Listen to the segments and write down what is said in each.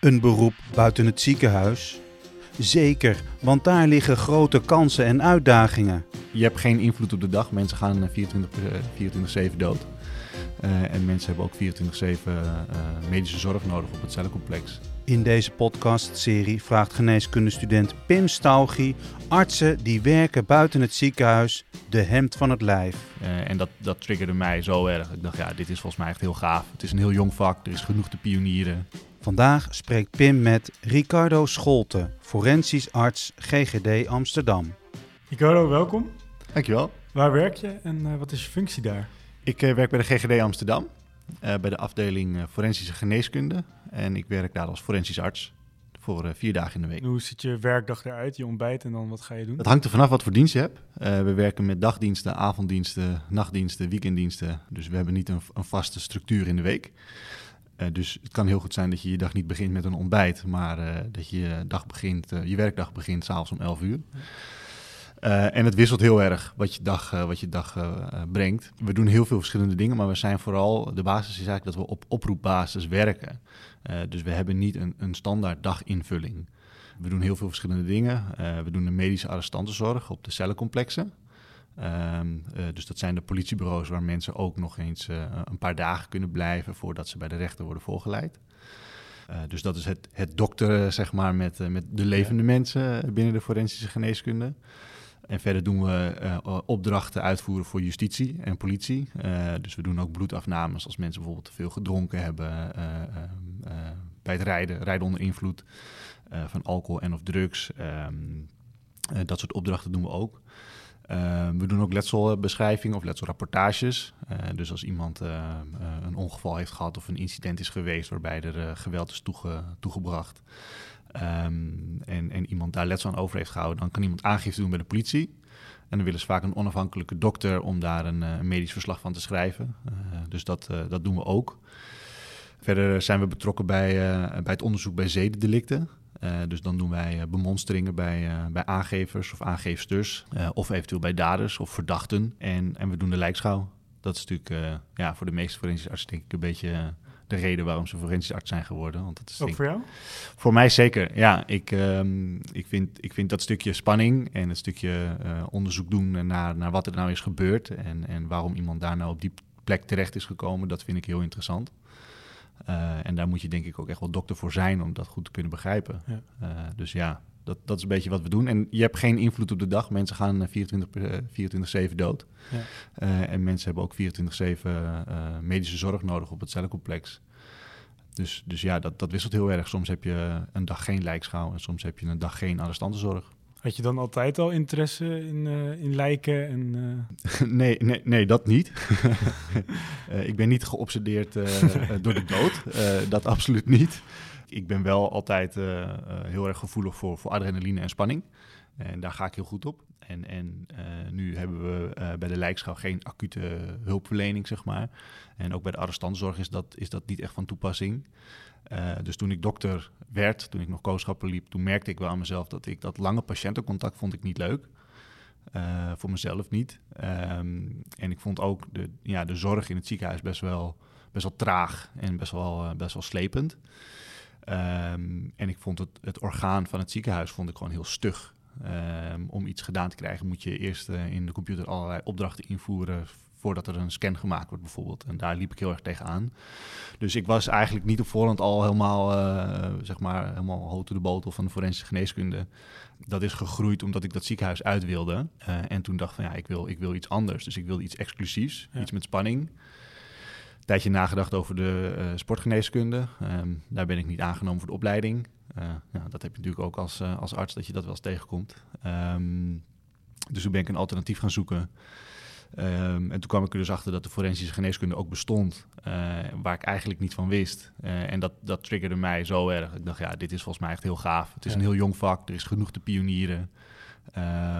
Een beroep buiten het ziekenhuis? Zeker, want daar liggen grote kansen en uitdagingen. Je hebt geen invloed op de dag. Mensen gaan 24-7 dood. Uh, en mensen hebben ook 24-7 uh, medische zorg nodig op het cellencomplex. In deze podcastserie vraagt geneeskundestudent Pim Staugie artsen die werken buiten het ziekenhuis de hemd van het lijf. Uh, en dat, dat triggerde mij zo erg. Ik dacht, ja, dit is volgens mij echt heel gaaf. Het is een heel jong vak, er is genoeg te pionieren. Vandaag spreekt Pim met Ricardo Scholte, forensisch arts GGD Amsterdam. Ricardo, welkom. Dankjewel. Waar werk je en uh, wat is je functie daar? Ik uh, werk bij de GGD Amsterdam, uh, bij de afdeling forensische geneeskunde. En ik werk daar als forensisch arts voor vier dagen in de week. hoe ziet je werkdag eruit, je ontbijt en dan wat ga je doen? Het hangt er vanaf wat voor dienst je hebt. we werken met dagdiensten, avonddiensten, nachtdiensten, weekenddiensten. Dus we hebben niet een, een vaste structuur in de week. Uh, dus het kan heel goed zijn dat je je dag niet begint met een ontbijt, maar uh, dat je dag begint, uh, je werkdag begint s'avonds om 11 uur. en het wisselt heel erg wat je dag, wat je dag brengt. We doen heel veel verschillende dingen, maar we zijn vooral, de basis is eigenlijk dat we op oproepbasis werken. dus we hebben niet een, een standaard daginvulling. We doen heel veel verschillende dingen. we doen de medische arrestantenzorg op de cellencomplexen. Um, uh, dus dat zijn de politiebureaus waar mensen ook nog eens uh, een paar dagen kunnen blijven voordat ze bij de rechter worden voorgeleid. Uh, dus dat is het, het dokteren, zeg maar, met, met de levende ja. mensen binnen de forensische geneeskunde. En verder doen we opdrachten uitvoeren voor justitie en politie. dus we doen ook bloedafnames als mensen bijvoorbeeld te veel gedronken hebben bij het rijden, rijden onder invloed van alcohol en of drugs. Um, dat soort opdrachten doen we ook. Uh, we doen ook letselbeschrijvingen of letselrapportages. Uh, dus als iemand uh, een ongeval heeft gehad of een incident is geweest waarbij er geweld is toege toegebracht um, en, en, iemand daar letsel aan over heeft gehouden, dan kan iemand aangifte doen bij de politie. En dan willen ze vaak een onafhankelijke dokter om daar een, een medisch verslag van te schrijven. dus dat, dat doen we ook. Verder zijn we betrokken bij, bij het onderzoek bij zedendelicten. Uh, dus dan doen wij uh, bemonsteringen bij, uh, bij aangevers of aangeefsters. of eventueel bij daders of verdachten. En, en we doen de lijkschouw. Dat is natuurlijk ja, voor de meeste forensische artsen denk ik een beetje de reden waarom ze forensisch arts zijn geworden. Want dat is, Ook voor jou? Voor mij zeker, ja. Ik, um, ik, vind, ik vind dat stukje spanning en het stukje onderzoek doen naar, naar wat er nou is gebeurd... En, en waarom iemand daar nou op die plek terecht is gekomen, dat vind ik heel interessant. Uh, en daar moet je denk ik ook echt wel dokter voor zijn om dat goed te kunnen begrijpen. Ja. Uh, dus ja, dat, dat is een beetje wat we doen. En je hebt geen invloed op de dag. Mensen gaan 24, 24-7 dood. Ja. Uh, en mensen hebben ook 24-7 medische zorg nodig op het cellencomplex. Dus, dus ja, dat, dat wisselt heel erg. Soms heb je een dag geen lijkschouw en soms heb je een dag geen arrestantenzorg. Had je dan altijd al interesse in, uh, in lijken? En, uh... nee, nee, nee, dat niet. uh, ik ben niet geobsedeerd door de dood. dat absoluut niet. Ik ben wel altijd heel erg gevoelig voor, voor adrenaline en spanning. En daar ga ik heel goed op. En, en nu hebben we bij de lijkschouw geen acute hulpverlening, zeg maar. En ook bij de arrestantzorg is dat, is dat niet echt van toepassing. Uh, dus toen ik dokter werd, toen ik nog kooschappen liep, toen merkte ik wel aan mezelf dat ik dat lange patiëntencontact vond ik niet leuk. Uh, voor mezelf niet. Um, en ik vond ook de, ja, de zorg in het ziekenhuis best wel, best wel traag en best wel, uh, best wel slepend. Um, en ik vond het, het orgaan van het ziekenhuis vond ik gewoon heel stug. Um, om iets gedaan te krijgen moet je eerst in de computer allerlei opdrachten invoeren voordat er een scan gemaakt wordt bijvoorbeeld. En daar liep ik heel erg tegenaan. Dus ik was eigenlijk niet op voorhand al helemaal, uh, zeg maar, helemaal hoog de botel van de forensische geneeskunde. Dat is gegroeid omdat ik dat ziekenhuis uit wilde. Uh, en toen dacht van ja, ik wil, ik wil iets anders. Dus ik wilde iets exclusiefs, ja. iets met spanning. Een tijdje nagedacht over de uh, sportgeneeskunde. Um, daar ben ik niet aangenomen voor de opleiding. ja, dat heb je natuurlijk ook als, als arts, dat je dat wel eens tegenkomt. Um, dus toen ben ik een alternatief gaan zoeken. Um, en toen kwam ik er dus achter dat de forensische geneeskunde ook bestond, uh, waar ik eigenlijk niet van wist. Uh, en dat, dat triggerde mij zo erg. Ik dacht, ja, dit is volgens mij echt heel gaaf. Het is ja. een heel jong vak, er is genoeg te pionieren.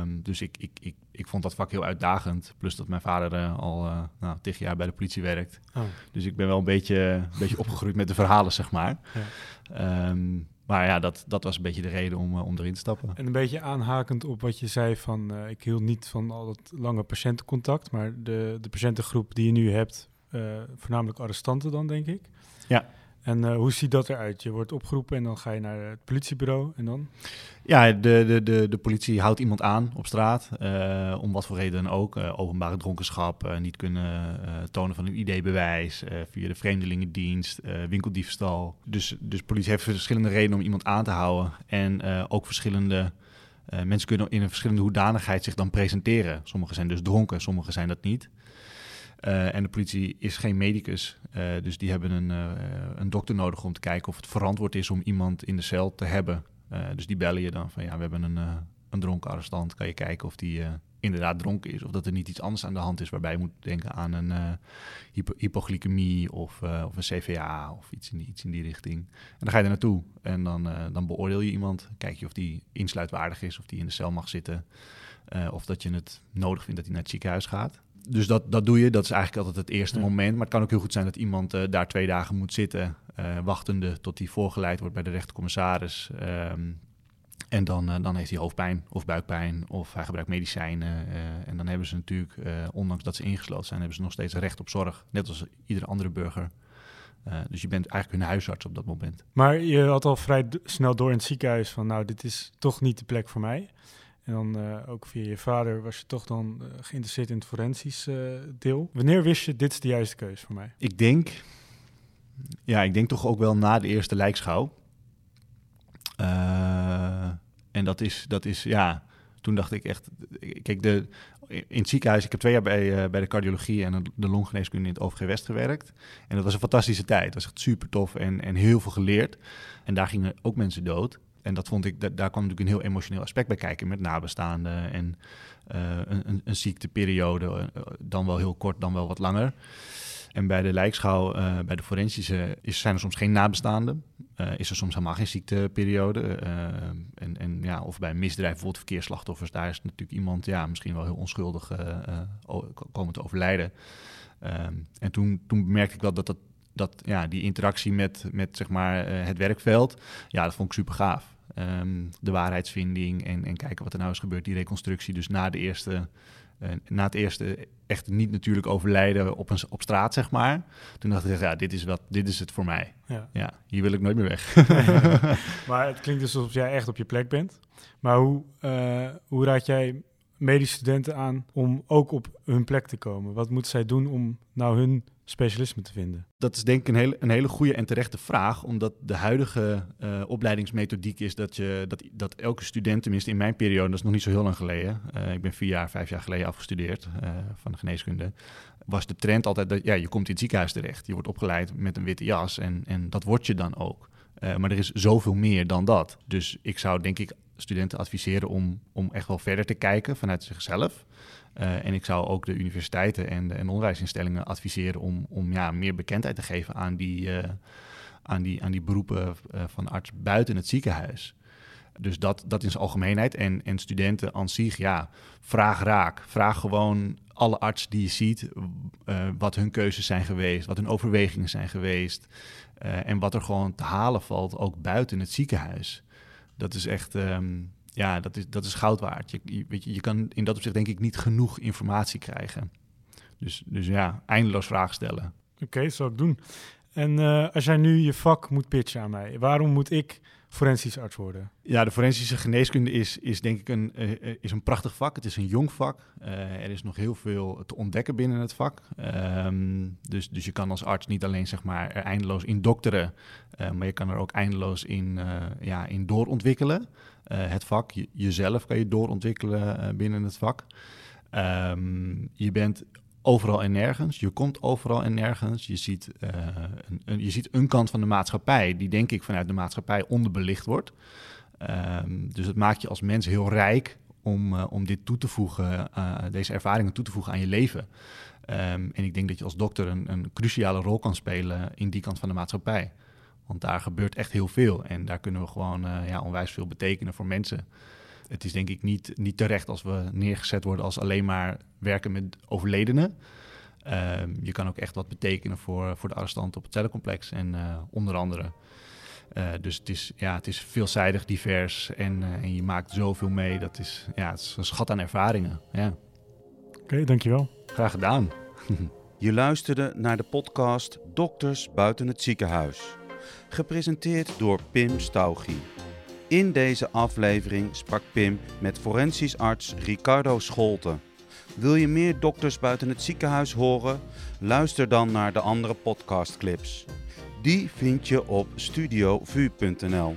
Um, dus ik, ik, ik, ik vond dat vak heel uitdagend. Plus dat mijn vader uh, al uh, nou, tig jaar bij de politie werkt. Oh. Dus ik ben wel een beetje, een beetje opgegroeid met de verhalen, zeg maar. Ja. Um, maar ja, dat, dat was een beetje de reden om, uh, om erin te stappen. En een beetje aanhakend op wat je zei van... Uh, ik hield niet van al dat lange patiëntencontact... maar de, de patiëntengroep die je nu hebt, uh, voornamelijk arrestanten dan, denk ik. Ja. En uh, hoe ziet dat eruit? Je wordt opgeroepen en dan ga je naar het politiebureau en dan? Ja, de, de, de, de politie houdt iemand aan op straat, uh, om wat voor reden dan ook. Uh, openbare dronkenschap, niet kunnen tonen van een ID-bewijs, via de vreemdelingendienst, winkeldiefstal. Dus, dus politie heeft verschillende redenen om iemand aan te houden. En ook verschillende... mensen kunnen in een verschillende hoedanigheid zich dan presenteren. Sommigen zijn dus dronken, sommigen zijn dat niet. Uh, en de politie is geen medicus, uh, dus die hebben een, uh, een dokter nodig om te kijken of het verantwoord is om iemand in de cel te hebben. dus die bellen je dan van ja, we hebben een, een dronken arrestant. Kan je kijken of die inderdaad dronken is of dat er niet iets anders aan de hand is waarbij je moet denken aan een hypo hypoglycemie of, of een CVA of iets in, die, iets in die richting. En dan ga je er naartoe en dan, dan beoordeel je iemand. Kijk je of die insluitwaardig is, of die in de cel mag zitten. of dat je het nodig vindt dat hij naar het ziekenhuis gaat dus dat, dat doe je. Dat is eigenlijk altijd het eerste moment. Maar het kan ook heel goed zijn dat iemand uh, daar twee dagen moet zitten, uh, wachtende tot hij voorgeleid wordt bij de rechtercommissaris. Um, en dan, uh, dan heeft hij hoofdpijn of buikpijn of hij gebruikt medicijnen. en dan hebben ze natuurlijk, ondanks dat ze ingesloten zijn, hebben ze nog steeds recht op zorg. Net als iedere andere burger. dus je bent eigenlijk hun huisarts op dat moment. Maar je had al vrij snel door in het ziekenhuis van, nou, dit is toch niet de plek voor mij. En dan uh, ook via je vader was je toch dan uh, geïnteresseerd in het forensisch uh, deel. Wanneer wist je, dit is de juiste keuze voor mij? Ik denk, ja, ik denk toch ook wel na de eerste lijkschouw. en dat is, dat is, ja, toen dacht ik echt, kijk, de, in het ziekenhuis, ik heb twee jaar bij, bij de cardiologie en de longgeneeskunde in het OVG West gewerkt. En dat was een fantastische tijd. Dat was echt super tof en, en heel veel geleerd. En daar gingen ook mensen dood. En dat vond ik, dat, daar kwam natuurlijk een heel emotioneel aspect bij kijken met nabestaanden en uh, een, een, ziekteperiode, uh, dan wel heel kort, dan wel wat langer. En bij de lijkschouw, uh, bij de forensische, is, zijn er soms geen nabestaanden. is er soms helemaal geen ziekteperiode. en, en, ja, of bij een misdrijf, bijvoorbeeld verkeersslachtoffers, daar is natuurlijk iemand ja, misschien wel heel onschuldig komen te overlijden. Ehm, en toen, toen merkte ik wel dat, dat, dat ja, die interactie met, met zeg maar, het werkveld, ja, dat vond ik super gaaf. Um, de waarheidsvinding en, en kijken wat er nou is gebeurd, die reconstructie. Dus na, de eerste, uh, na het eerste echt niet natuurlijk overlijden op, een, op straat, zeg maar. Toen dacht ik, ja, dit is, wat, dit is het voor mij. Ja. ja hier wil ik nooit meer weg. maar het klinkt dus alsof jij echt op je plek bent. Maar hoe, uh, hoe raad jij medische studenten aan om ook op hun plek te komen? Wat moeten zij doen om nou hun specialisme te vinden? Dat is denk ik een hele, een hele goede en terechte vraag, omdat de huidige uh, opleidingsmethodiek is dat, je, dat, dat elke student, tenminste in mijn periode, dat is nog niet zo heel lang geleden, uh, ik ben vier jaar, vijf jaar geleden afgestudeerd uh, van de geneeskunde, was de trend altijd dat ja, je komt in het ziekenhuis terecht. Je wordt opgeleid met een witte jas en, en dat word je dan ook. Maar er is zoveel meer dan dat. Dus ik zou denk ik studenten adviseren om, om echt wel verder te kijken vanuit zichzelf. Uh, en ik zou ook de universiteiten en, en onderwijsinstellingen adviseren om, om ja, meer bekendheid te geven aan die, uh, aan die, aan die beroepen van arts buiten het ziekenhuis. Dus dat, dat in zijn algemeenheid. En, en studenten aan zich, ja, vraag raak. Vraag gewoon alle artsen die je ziet wat hun keuzes zijn geweest, wat hun overwegingen zijn geweest. en wat er gewoon te halen valt, ook buiten het ziekenhuis. Dat is echt, um, ja, dat is, dat is goud waard. Je, je, weet je, je kan in dat opzicht denk ik niet genoeg informatie krijgen. Dus, dus ja, eindeloos vragen stellen. Oké, okay, zal ik doen. En uh, als jij nu je vak moet pitchen aan mij, waarom moet ik forensisch arts worden? Ja, de forensische geneeskunde is, is denk ik een, uh, is een prachtig vak. Het is een jong vak. Uh, er is nog heel veel te ontdekken binnen het vak. Um, dus, dus je kan als arts niet alleen zeg maar, er eindeloos in dokteren, maar je kan er ook eindeloos in, ja, in doorontwikkelen. het vak, je, jezelf kan je doorontwikkelen binnen het vak. Um, je bent overal en nergens. Je komt overal en nergens. Je ziet, uh, een, je ziet een kant van de maatschappij die denk ik vanuit de maatschappij onderbelicht wordt. Um, dus het maakt je als mens heel rijk om, uh, om dit toe te voegen, uh, deze ervaringen toe te voegen aan je leven. Um, en ik denk dat je als dokter een, een cruciale rol kan spelen in die kant van de maatschappij. Want daar gebeurt echt heel veel en daar kunnen we gewoon ja, onwijs veel betekenen voor mensen het is denk ik niet, niet terecht als we neergezet worden als alleen maar werken met overledenen. Um, je kan ook echt wat betekenen voor, voor de arrestanten op het cellencomplex en uh, onder andere. Uh, dus het is, ja, het is veelzijdig, divers en, uh, en je maakt zoveel mee. Dat is, ja, het is een schat aan ervaringen. Ja. Oké, okay, dankjewel. Graag gedaan. je luisterde naar de podcast Dokters buiten het ziekenhuis. gepresenteerd door Pim Staugie. In deze aflevering sprak Pim met forensisch arts Ricardo Scholten. Wil je meer dokters buiten het ziekenhuis horen? Luister dan naar de andere podcastclips. Die vind je op studiovu.nl.